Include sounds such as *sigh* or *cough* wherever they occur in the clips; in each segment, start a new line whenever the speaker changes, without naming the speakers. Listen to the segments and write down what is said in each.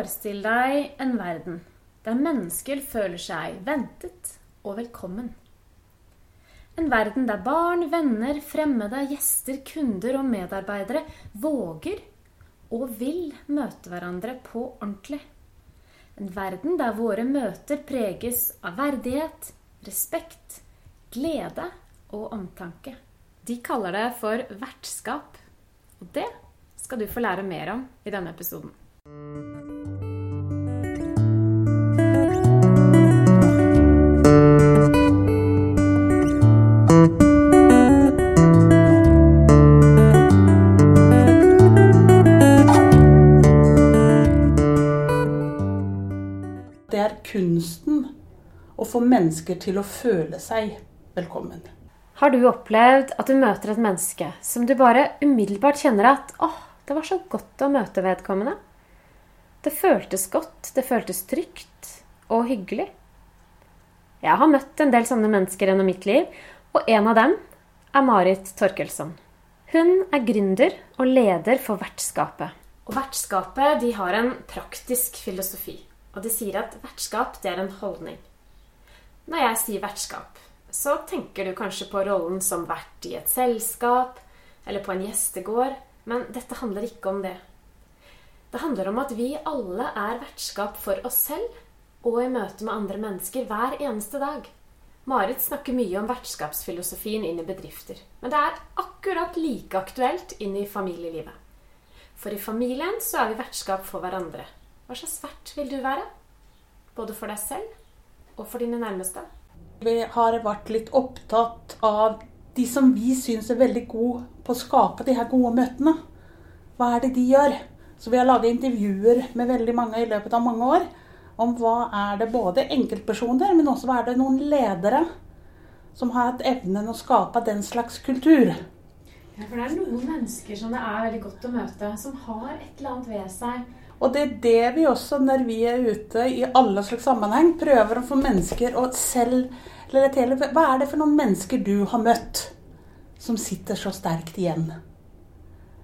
Forestill deg en verden der mennesker føler seg ventet og velkommen. En verden der barn, venner, fremmede, gjester, kunder og medarbeidere våger og vil møte hverandre på ordentlig. En verden der våre møter preges av verdighet, respekt, glede og omtanke. De kaller det for vertskap. Og det skal du få lære mer om i denne episoden.
Få mennesker til å føle seg velkommen.
Har du opplevd at du møter et menneske som du bare umiddelbart kjenner at åh, det var så godt å møte vedkommende? Det føltes godt, det føltes trygt og hyggelig. Jeg har møtt en del sånne mennesker gjennom mitt liv, og en av dem er Marit Torkelsson. Hun er gründer og leder for Vertskapet. Og Vertskapet de har en praktisk filosofi. Og de sier at vertskap det er en holdning. Når jeg sier vertskap, så tenker du kanskje på rollen som vert i et selskap eller på en gjestegård, men dette handler ikke om det. Det handler om at vi alle er vertskap for oss selv og i møte med andre mennesker hver eneste dag. Marit snakker mye om vertskapsfilosofien inn i bedrifter, men det er akkurat like aktuelt inn i familielivet. For i familien så er vi vertskap for hverandre. Hva slags vert vil du være? Både for deg selv og for dine nærmeste.
Vi har vært litt opptatt av de som vi syns er veldig gode på å skape de her gode møtene. Hva er det de gjør? Så vi har laget intervjuer med veldig mange i løpet av mange år om hva er det både enkeltpersoner, men også hva er det noen ledere som har hatt evnen å skape den slags kultur.
Ja, for det er noen mennesker som det er veldig godt å møte, som har et eller annet ved seg.
Og det er det vi også, når vi er ute i alle slags sammenheng, prøver å få mennesker å selv relatere Hva er det for noen mennesker du har møtt som sitter så sterkt igjen?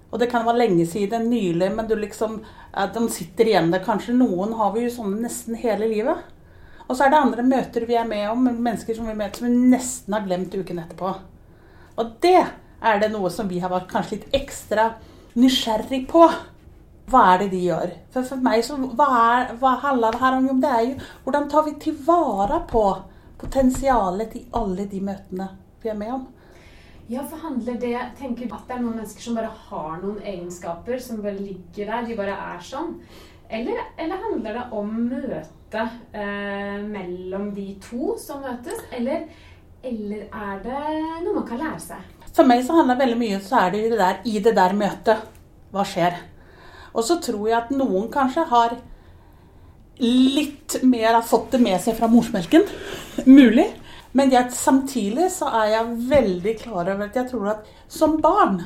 Og det kan være lenge siden, nylig, men liksom, de sitter igjen der. Kanskje noen har vi jo sånne nesten hele livet. Og så er det andre møter vi er med om, mennesker som vi møter som vi nesten har glemt uken etterpå. Og det er det noe som vi har vært kanskje litt ekstra nysgjerrig på. Hva er det de gjør? For, for meg så, hva, er, hva handler det her om? Det er jo hvordan tar vi til vare på potensialet i alle de møtene vi er med om.
Ja, for handler det Tenker du at det er noen mennesker som bare har noen egenskaper som bare ligger der? De bare er sånn? Eller, eller handler det om møtet eh, mellom de to som møtes? Eller, eller er det noe man kan lære seg?
For meg så handler det veldig mye så er det det der, i det der møtet. Hva skjer? Og så tror jeg at noen kanskje har litt mer har fått det med seg fra morsmelken. Mulig. Men jeg, samtidig så er jeg veldig klar over at jeg tror at som barn,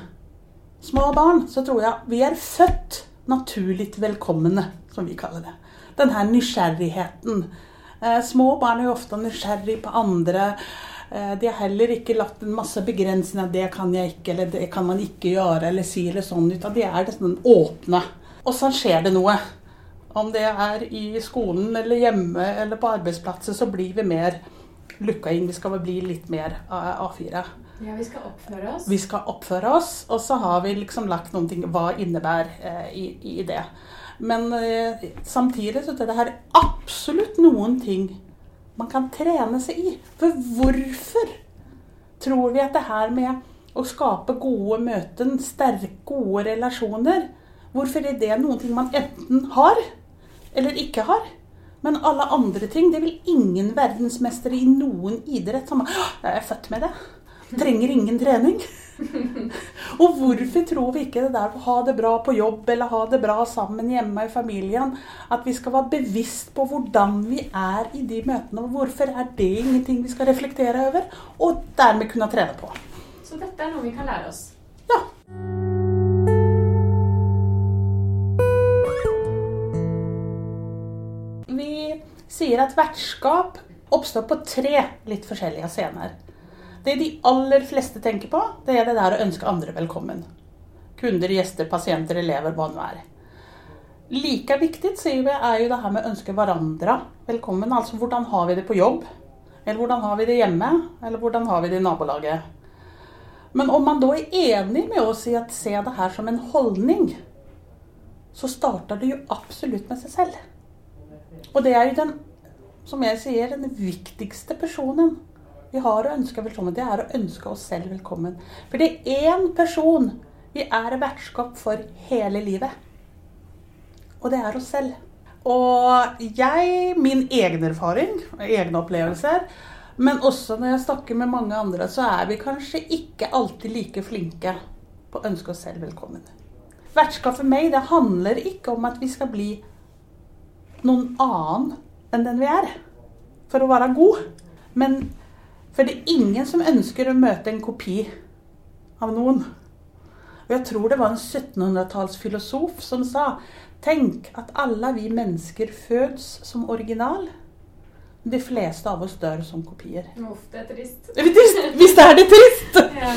små barn, så tror jeg vi er født naturlig velkomne, som vi kaller det. Den her nysgjerrigheten. Eh, små barn er jo ofte nysgjerrig på andre. Eh, de har heller ikke lagt en masse begrensninger. 'Det kan jeg ikke', eller 'det kan man ikke gjøre', eller si eller sånn. Utan de er nesten åpne. Og så skjer det noe. Om det er i skolen eller hjemme eller på arbeidsplasser, så blir vi mer lukka inn. Vi skal bli litt mer A4.
Ja, vi skal oppføre oss.
Vi skal oppføre oss, og så har vi liksom lagt noen ting Hva innebærer eh, i, i, det? Men eh, samtidig så er det her absolutt noen ting man kan trene seg i. For hvorfor tror vi at det her med å skape gode møter, sterke, gode relasjoner Hvorfor er det noen ting man enten har eller ikke har? Men alle andre ting, det vil ingen verdensmestere i noen idrett som er født med det. Trenger ingen trening. Og hvorfor tror vi ikke det der å ha det bra på jobb eller ha det bra sammen hjemme i familien, at vi skal være bevisst på hvordan vi er i de møtene? og Hvorfor er det ingenting vi skal reflektere over, og dermed kunne trene på?
Så dette er noe vi kan lære oss?
Ja. Vi sier at vertskap oppstår på tre litt forskjellige scener. Det de aller fleste tenker på, det er det der å ønske andre velkommen. Kunder, gjester, pasienter, elever, hva det nå er. Like viktig sier vi, er jo det her med å ønske hverandre velkommen. Altså hvordan har vi det på jobb? Eller hvordan har vi det hjemme? Eller hvordan har vi det i nabolaget? Men om man da er enig med oss i at se det her som en holdning, så starter det jo absolutt med seg selv. Og det er jo den, som jeg sier, den viktigste personen vi har å ønske velkommen. Det er å ønske oss selv velkommen. For det er én person vi er vertskap for hele livet. Og det er oss selv. Og jeg, min egen erfaring, egne opplevelser, men også når jeg snakker med mange andre, så er vi kanskje ikke alltid like flinke på å ønske oss selv velkommen. Vertskap for meg, det handler ikke om at vi skal bli noen annen enn den vi er. For å være god. Men for det er ingen som ønsker å møte en kopi av noen. Og jeg tror det var en 1700-tallsfilosof som sa Tenk at alle vi mennesker fødes som original. De fleste av oss dør som kopier.
Uff, det er trist. *laughs*
Hvis det er det trist! *laughs*
Ja.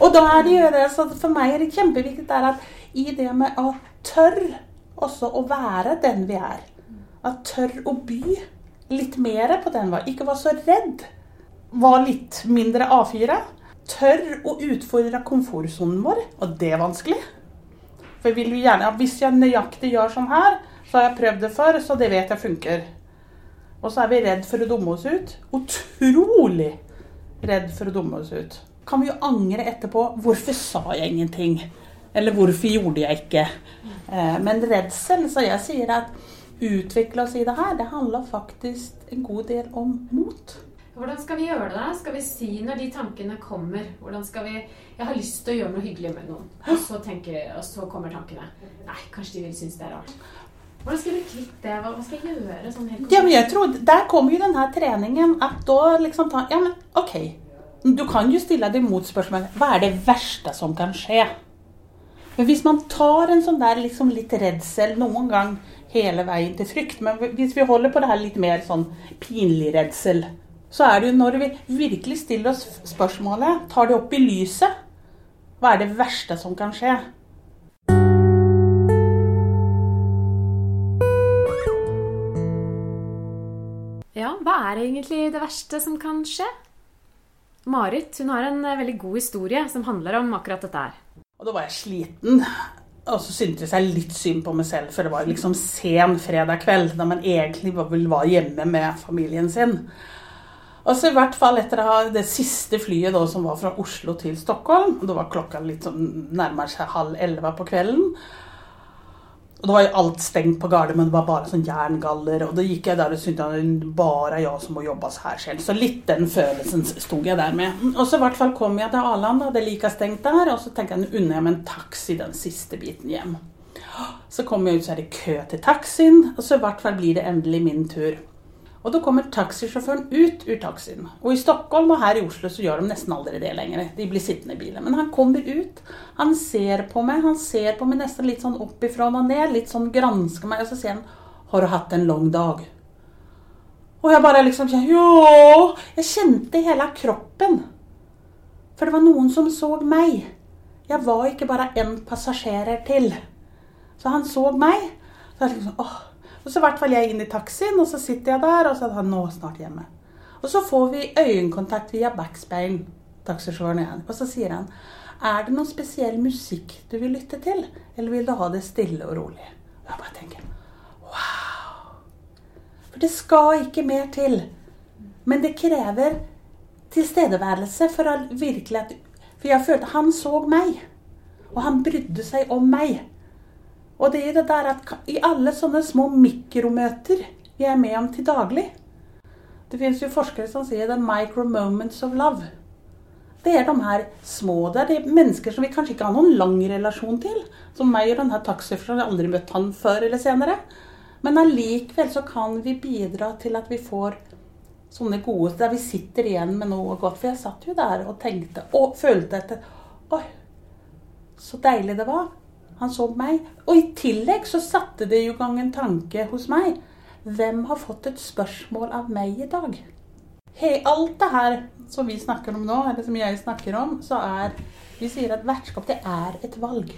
Og da er det det, så for meg er det kjempeviktig der at i det med å tørre også å være den vi er. At tørre å by litt mer på den vi er. Ikke være så redd. Var litt mindre A4. Tørr å utfordre komfortsonen vår. Og det er vanskelig. For jeg vil gjerne, Hvis jeg nøyaktig gjør sånn her, så har jeg prøvd det før, så det vet jeg funker. Og så er vi redd for å dumme oss ut. Utrolig redd for å dumme oss ut. Kan vi jo angre etterpå. Hvorfor sa jeg ingenting? Eller hvorfor gjorde jeg ikke? Eh, Men redsel, så jeg sier at utvikle oss i det her, det handler faktisk en god del om mot.
Hvordan skal vi gjøre det? da? Skal vi si når de tankene kommer? Hvordan skal vi Jeg har lyst til å gjøre noe hyggelig med noen, og så, tenker, og så kommer tankene. Nei, kanskje de vil synes det er rart. Hvordan skal vi kvitte det? Hva skal jeg gjøre? sånn helt
Ja, men jeg tror, Der kommer jo denne treningen at da liksom ta Ja, men OK. Du kan jo stille deg motspørsmål. Hva er det verste som kan skje? Men hvis man tar en sånn der liksom litt redsel noen gang hele veien til frykt, men hvis vi holder på det her litt mer sånn pinlig redsel, så er det jo når vi virkelig stiller oss spørsmålet, tar det opp i lyset, hva er det verste som kan skje?
Ja, hva er egentlig det verste som kan skje? Marit hun har en eh, veldig god historie som handler om akkurat dette her.
Og da var jeg sliten. Og så syntes jeg litt synd på meg selv, for det var liksom sen fredag kveld, da man egentlig var hjemme med familien sin. Og så i hvert fall etter det siste flyet da, som var fra Oslo til Stockholm, Det var klokka litt sånn nærmere seg halv elleve på kvelden, og da var jo alt stengt på Gardermoen, det var bare sånn jerngaller. Og da gikk jeg der og syntes det bare er jeg som må jobbe her selv. Så litt den følelsen sto jeg der med. Og så i hvert fall kom jeg til Arlanda, det er like stengt der, og så tenker jeg nå unner jeg meg en taxi den siste biten hjem. Så kommer jeg ut, så er det kø til taxien, og så i hvert fall blir det endelig min tur. Og da kommer taxisjåføren ut ur taxien. Og i Stockholm og her i Oslo så gjør de nesten aldri det lenger. De blir sittende i bilen. Men han kommer ut, han ser på meg, han ser på meg nesten litt sånn oppifra og ned, litt sånn gransker meg, og så sier han 'Har du hatt en lang dag?' Og jeg bare liksom kjente Jo! Jeg kjente hele kroppen. For det var noen som så meg. Jeg var ikke bare en passasjer til. Så han så meg. Så jeg liksom, åh. Og så i hvert fall jeg inn i taxien, og så sitter jeg der, og så er han nå snart hjemme. Og så får vi øyekontakt via backspeil, taxisjåføren igjen. Og så sier han er det noen spesiell musikk du vil lytte til, eller vil du ha det stille og rolig? Og jeg bare tenker wow. For det skal ikke mer til. Men det krever tilstedeværelse for virkelig at For jeg følte han så meg. Og han brydde seg om meg. Og det er det der at i alle sånne små mikromøter vi er med om til daglig Det finnes jo forskere som sier 'the micro moments of love'. Det er de her små. Det er mennesker som vi kanskje ikke har noen lang relasjon til. Som meg og denne taxisjåføren. Jeg har aldri møtt han før eller senere. Men allikevel så kan vi bidra til at vi får sånne gode Der vi sitter igjen med noe godt. For jeg satt jo der og tenkte og følte etter Oi, så deilig det var. Han så meg. Og i tillegg så satte det i gang en tanke hos meg. Hvem har fått et spørsmål av meg i dag? Hei, alt det her som vi snakker om nå, eller som jeg snakker om, så er Vi sier at vertskap, det er et valg.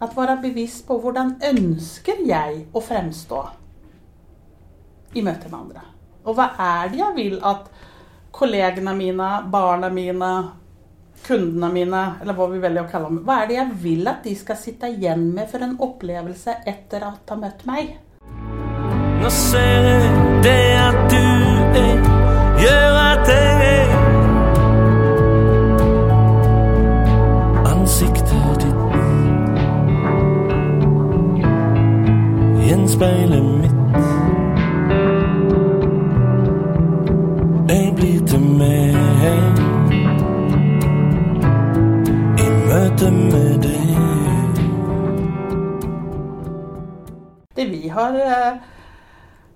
At være bevisst på hvordan ønsker jeg å fremstå i møte med andre. Og hva er det jeg vil at kollegene mine, barna mine, kundene mine, eller hva vi velger å kalle dem, hva er det jeg vil at de skal sitte igjen med for en opplevelse etter at de har møtt meg?
Nå ser jeg det at du er, gjør at jeg er. Ansiktet ditt gjenspeiler mitt. Jeg blir til meg
har eh,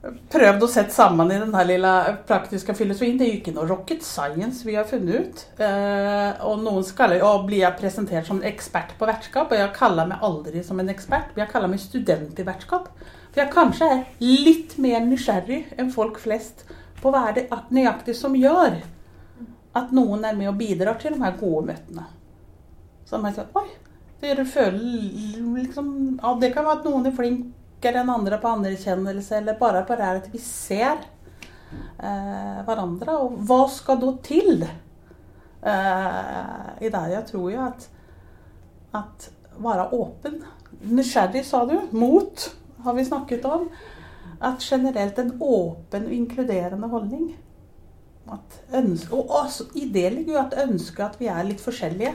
prøvd å sette sammen i denne lille praktiske filosofien, det er jo ikke noe rocket science vi har funnet ut. Eh, og noen skal, og blir jeg presentert som ekspert på vertskap, og jeg kaller meg aldri som en ekspert. Jeg kaller meg student i vertskap. For jeg kanskje er litt mer nysgjerrig enn folk flest på hva er det nøyaktig som gjør at noen er med og bidrar til de her gode møtene. Så man sier, oi, dere føler liksom, ja, Det kan være at noen er flinkere enn andre på anerkjennelse, eller bare på det at vi ser eh, hverandre. Og hva skal da til eh, i det? Jeg tror jo at, at være åpen Nysgjerrig, sa du. Mot har vi snakket om. At generelt en åpen og inkluderende holdning. Ønske, og også, I det ligger jo at ønske at vi er litt forskjellige.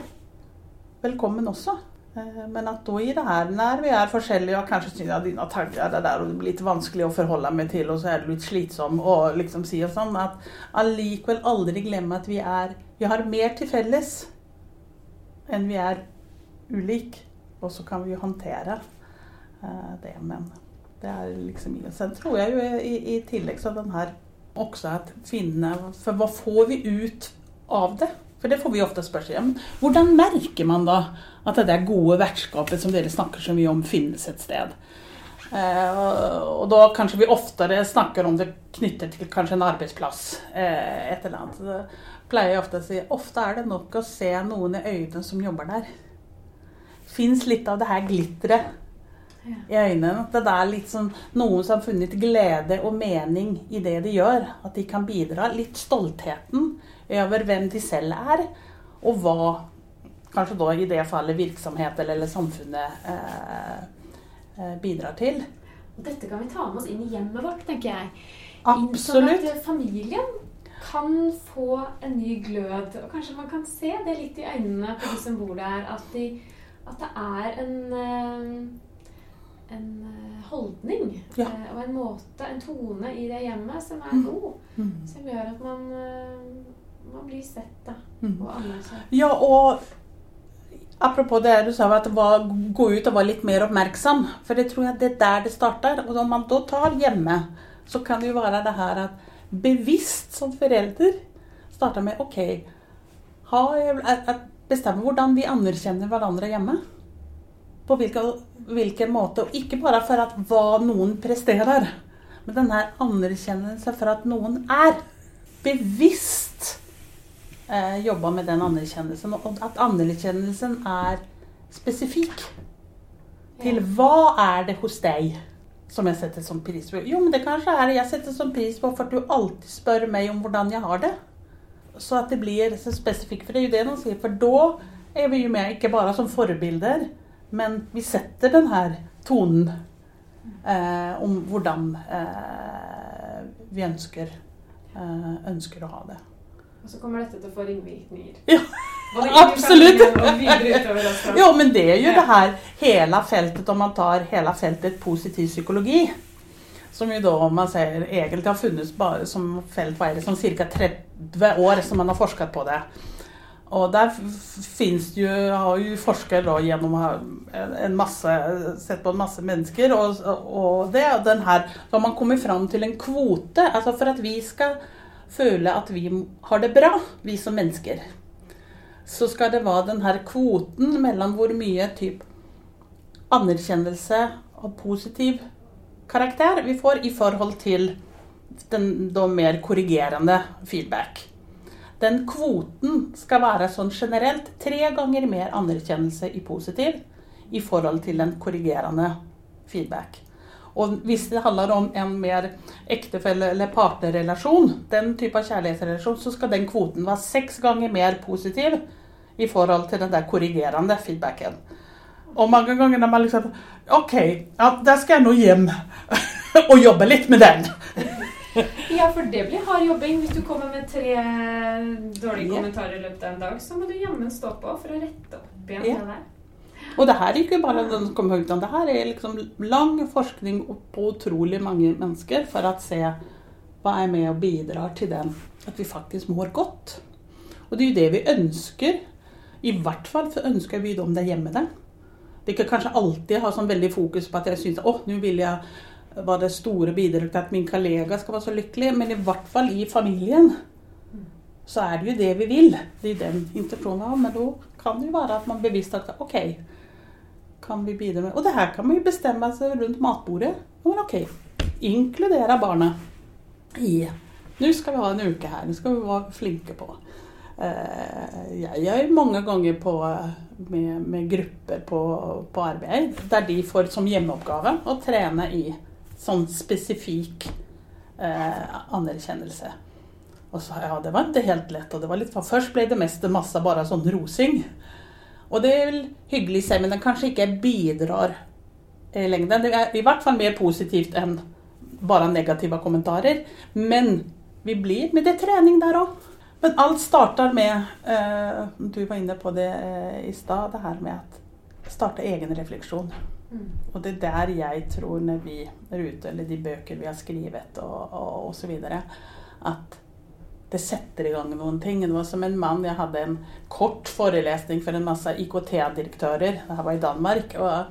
Velkommen også. Eh, Men at da i det her, når vi er forskjellige og kanskje syns at dine tanker er der, og det blir litt vanskelig å forholde meg til, og så er du litt slitsom og liksom si og sånn, at allikevel aldri glemme at vi er Vi har mer til felles enn vi er ulik. Og så kan vi jo håndtere eh, det, men det er liksom mye. Sen tror jeg jo i, i tillegg så den her også at finne For hva får vi ut av det? For det får vi ofte spørsmål om. Hvordan merker man da at det gode vertskapet som dere snakker så mye om, finnes et sted? Eh, og, da kanskje vi oftere snakker om det knyttet til kanskje en arbeidsplass. Eh, et eller annet. Så pleier jeg ofte å si ofte er det nok å se noen i øynene som jobber der. Fins litt av det her glitteret i øynene. At det er litt sånn noen som har funnet glede og mening i det de gjør. At de kan bidra. Litt stoltheten over hvem de selv er, og hva kanskje da i det fallet virksomhet eller, eller samfunnet eh, eh, bidrar til.
Og dette kan vi ta med oss inn i hjemmet vårt, tenker jeg.
Absolutt.
Sånn at familien kan få en ny glød. Og kanskje man kan se det litt i øynene på de som bor der. At, de, at det er en, eh, en eh, holdning
Ja.
og en måte, en tone i det hjemmet som er
Mm.
god.
Mm.
Som gjør at man, man blir sett da,
Mm.
og anerkjent.
Ja, og apropos det du sa, at var, gå ut og være litt mer oppmerksom. For det tror jeg det er der det starter. Og når man da tar hjemme, så kan det jo være det her at bevisst som forelder starter med OK, bestemme hvordan vi anerkjenner hverandre hjemme. På hvilken, hvilken måte. Og ikke bare for at hva noen presterer, men den her anerkjennelse for at noen er bevisst eh, jobba med den anerkjennelsen. Og at anerkjennelsen er spesifikk. Til hva er det hos deg som jeg setter som pris på? Jo, men det kanskje er det jeg setter som pris på for at du alltid spør meg om hvordan jeg har det. Så at det blir så spesifikt. For det er jo det noen sier. For da er vi jo med ikke bare som forbilder, men vi setter den her tonen eh, om hvordan eh, vi ønsker, eh, ønsker å ha det.
Og så kommer dette til å få ringvirkninger.
Ja, *laughs* absolutt. Jo, men det er jo det her hele feltet, om man tar hele feltet positiv psykologi. Som jo da, man sier, egentlig har funnes bare som felt hva er det, som ca. 30 år som man har forsket på det. Og der fins det jo, har jo forskere da gjennom en masse, sett på en masse mennesker, og, og det den her Så har man kommet fram til en kvote. Altså for at vi skal føle at vi har det bra, vi som mennesker så skal det være den her kvoten mellom hvor mye typ anerkjennelse og positiv karakter vi får i forhold til den da mer korrigerende feedback. Den kvoten skal være sånn generelt tre ganger mer anerkjennelse i positiv i forhold til den korrigerende feedback. Og hvis det handler om en mer ektefelle- eller partnerrelasjon, den type av kjærlighetsrelasjon, så skal den kvoten være seks ganger mer positiv i forhold til den der korrigerende feedbacken. Og mange ganger når man liksom OK, ja, der skal jeg nå hjem *laughs* og jobbe litt med den. *laughs*
Ja, for det blir hard jobbing. Hvis du kommer med tre dårlige kommentarer i løpet av en dag, så må du jammen stå på for å rette opp igjen
Ja.
det der.
Og det her er ikke bare den som kommer ut, det her er liksom lang forskning på utrolig mange mennesker for å se hva er med og bidrar til den, at vi faktisk mår godt. Og det er jo det vi ønsker. I hvert fall ønsker vi det om det er hjemme der. Det ikke kanskje alltid ha sånn veldig fokus på at jeg syns å, nå vil jeg være det store bidraget til at min kollega skal være så lykkelig, men i hvert fall i familien så er det jo det vi vil. Det er den intensjonen vi har. Men da kan jo være at man bevisst at OK, kan vi bidra med Og det her kan man jo bestemme seg rundt matbordet. Men OK, inkludere barnet i Nå skal vi ha en uke her. Nå skal vi være flinke på. Eh, Jeg er mange ganger på, med, med grupper på, på arbeid der de får som hjemmeoppgave å trene i sånn spesifikk eh, anerkjennelse. Og så, ja, det var ikke helt lett. og det var litt, Først ble det meste masse bare sånn rosing. Og det er vel hyggelig å seg, men den kanskje ikke bidrar i lengden. Det er i hvert fall mer positivt enn bare negative kommentarer. Men vi blir med det er trening der òg. Men alt starter med eh, Du var inne på det eh, i stad, det her med at starte egen refleksjon. Og det er der jeg tror når vi er ute, eller de bøker vi har skrevet og, osv., at det setter i gang noen ting. Det var som en mann, Jeg hadde en kort forelesning for en masse IKT-direktører. Det her var i Danmark. og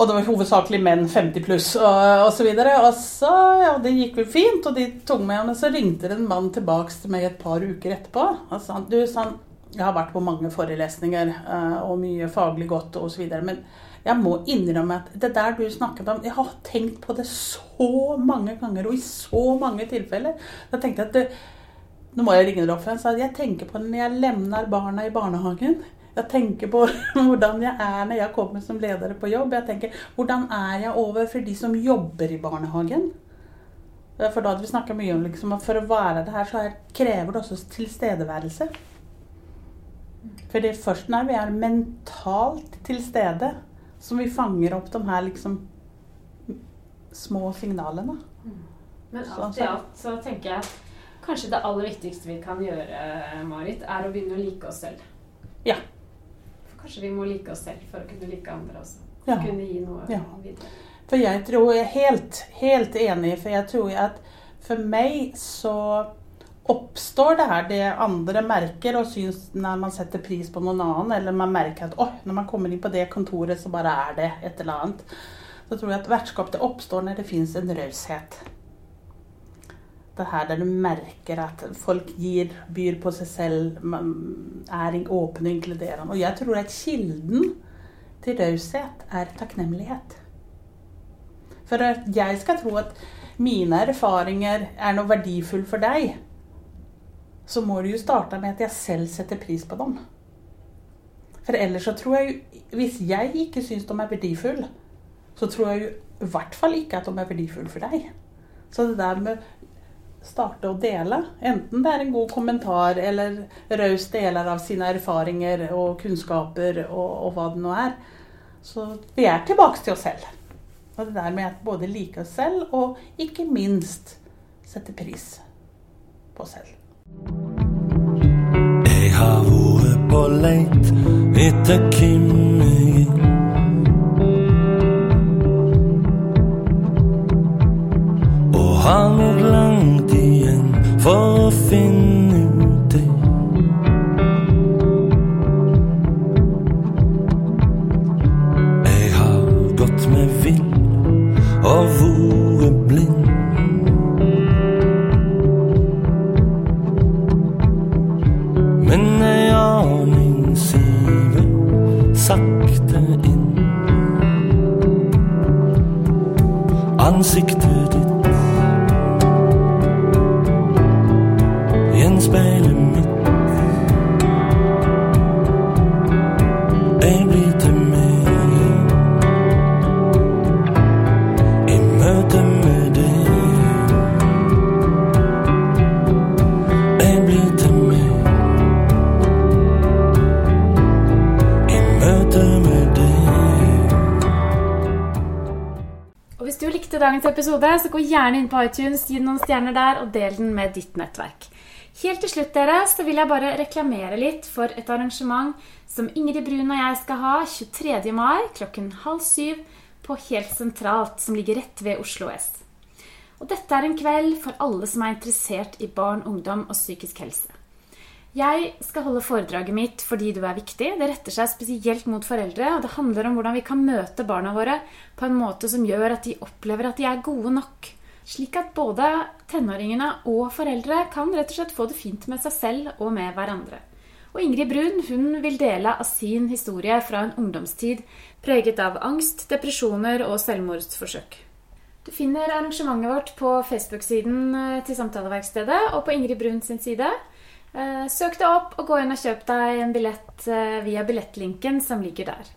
og det var hovedsakelig menn 50 pluss og, og så. Og så, ja, det gikk vel fint, og de tok meg, Og så ringte det en mann tilbake til meg et par uker etterpå. Og sa du, sa han, jeg har vært på mange forelesninger eh, og mye faglig godt videre, men jeg må innrømme at det der du snakket om, jeg har tenkt på det så mange ganger og i så mange tilfeller. Da tenkte jeg at det, nå må jeg ringe deg opp, for han jeg tenker på når jeg lemner barna i barnehagen. Jeg tenker på *laughs* hvordan jeg er når jeg kommer som leder på jobb. Jeg tenker, Hvordan er jeg overfor de som jobber i barnehagen? For da hadde vi snakka mye om liksom, at for å være det her, så krever det også tilstedeværelse. For det er først når vi er mentalt til stede, som vi fanger opp de her liksom små signalene.
Men alt i alt så tenker jeg kanskje det aller viktigste vi kan gjøre, Marit, er å begynne å like oss selv.
Ja.
For kanskje vi må like oss selv for å kunne like andre også.
Ja.
Kunne gi noe
Ja.
videre.
For jeg tror jeg er helt, helt enig, for jeg tror at for meg så oppstår det her det andre merker og syns når man setter pris på noen annen, eller man merker at «Åh, når man kommer inn på det kontoret, så bare er det et eller annet. Så tror jeg at vertskap det oppstår når det fins en raushet. Det her der du merker at folk gir, byr på seg selv, er åpne og inkluderende. Og jeg tror at kilden til raushet er takknemlighet. For at jeg skal tro at mine erfaringer er noe verdifullt for deg, så må du jo starte med at jeg selv setter pris på dem. For ellers så tror jeg jo Hvis jeg ikke syns de er verdifulle, så tror jeg jo i hvert fall ikke at de er verdifulle for deg. Så det der med starte å dele, enten det er en god kommentar eller raus deler av sine erfaringer og kunnskaper og, og hva det nå er, så vi er tilbake til oss selv. Og det der med at både like oss selv og ikke minst sette pris på oss selv.
Jeg har vært på leit etter hvem
dagens episode, så gå gjerne inn på iTunes, gi den noen stjerner der, og del den med ditt nettverk. Helt til slutt dere, så vil jeg bare reklamere litt for et arrangement som Ingrid Brun og jeg skal ha 23. mai klokken halv syv på Helt sentralt, som ligger rett ved Oslo S. Og dette er en kveld for alle som er interessert i barn, ungdom og psykisk helse. Jeg skal holde foredraget mitt fordi du er viktig. Det retter seg spesielt mot foreldre, og det handler om hvordan vi kan møte barna våre på en måte som gjør at de opplever at de er gode nok. Slik at både tenåringene og foreldre kan rett og slett få det fint med seg selv og med hverandre. Og Ingrid Brun hun vil dele av sin historie fra en ungdomstid preget av angst, depresjoner og selvmordsforsøk. Du finner arrangementet vårt på Facebook-siden eh, til Samtaleverkstedet og på Ingrid Brun sin side. Eh, søk deg opp og gå inn og kjøp deg en billett eh, via billettlinken som ligger der.